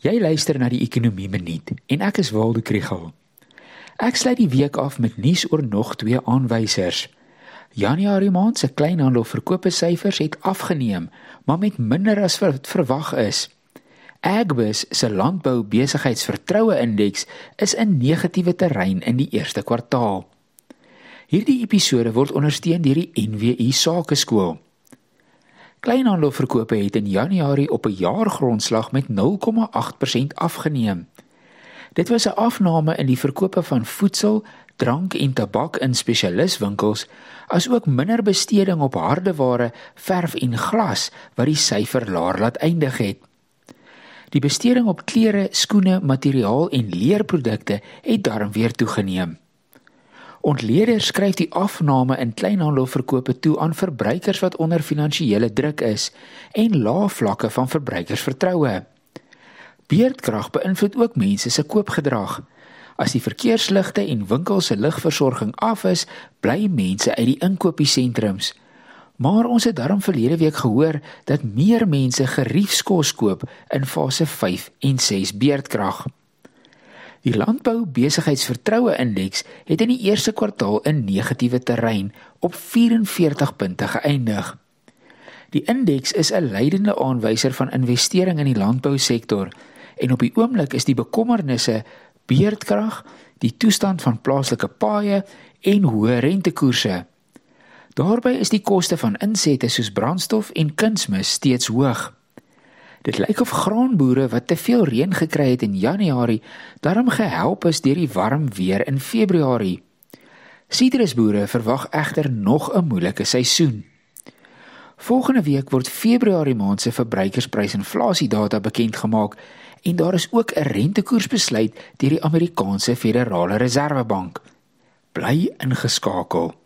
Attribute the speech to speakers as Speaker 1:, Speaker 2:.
Speaker 1: Jy luister na die Ekonomie Minuut en ek is Waldo Krugel. Ek sluit die week af met nuus oor nog twee aanwysers. Januarie maand se kleinhandelverkope syfers het afgeneem, maar met minder as wat verwag is. Agbus se landbou besigheidsvertroue indeks is in negatiewe terrein in die eerste kwartaal. Hierdie episode word ondersteun deur die NWI Sakeskool. Kleinhandelverkope het in Januarie op 'n jaargrondslag met 0,8% afgeneem. Dit was 'n afname in die verkope van voedsel, drank en tabak in spesialiswinkels, asook minder besteding op hardeware, verf en glas wat die syfer laer laat eindig het. Die besteding op klere, skoene, materiaal en leerprodukte het daarom weer toegeneem. Ontleeders skryf die afname in kleinhandelverkope toe aan verbruikers wat onder finansiële druk is en lae vlakke van verbruikersvertroue. Beerdkrag beïnvloed ook mense se koopgedrag. As die verkeersligte en winkels se ligversorging af is, bly mense uit die inkopiesentrums. Maar ons het daarom verlede week gehoor dat meer mense geriefskos koop in fase 5 en 6 beerdkrag. Die landbou besigheidsvertroue indeks het in die eerste kwartaal in negatiewe terrein op 44 punte geëindig. Die indeks is 'n leidende aanwyser van investering in die landbousektor en op die oomblik is die bekommernisse beerdkrag, die toestand van plaaslike paaie en hoë rentekoerse. Daarbey is die koste van insette soos brandstof en kunsmis steeds hoog. Dit lyk of graanboere wat te veel reën gekry het in Januarie, daarom gehelp is deur die warm weer in Februarie. Sitrusboere verwag egter nog 'n moeilike seisoen. Volgende week word Februarie maand se verbruikersprysinflasiedata bekend gemaak en daar is ook 'n rentekoersbesluit deur die Amerikaanse Federale Reservebank. Bly ingeskakel.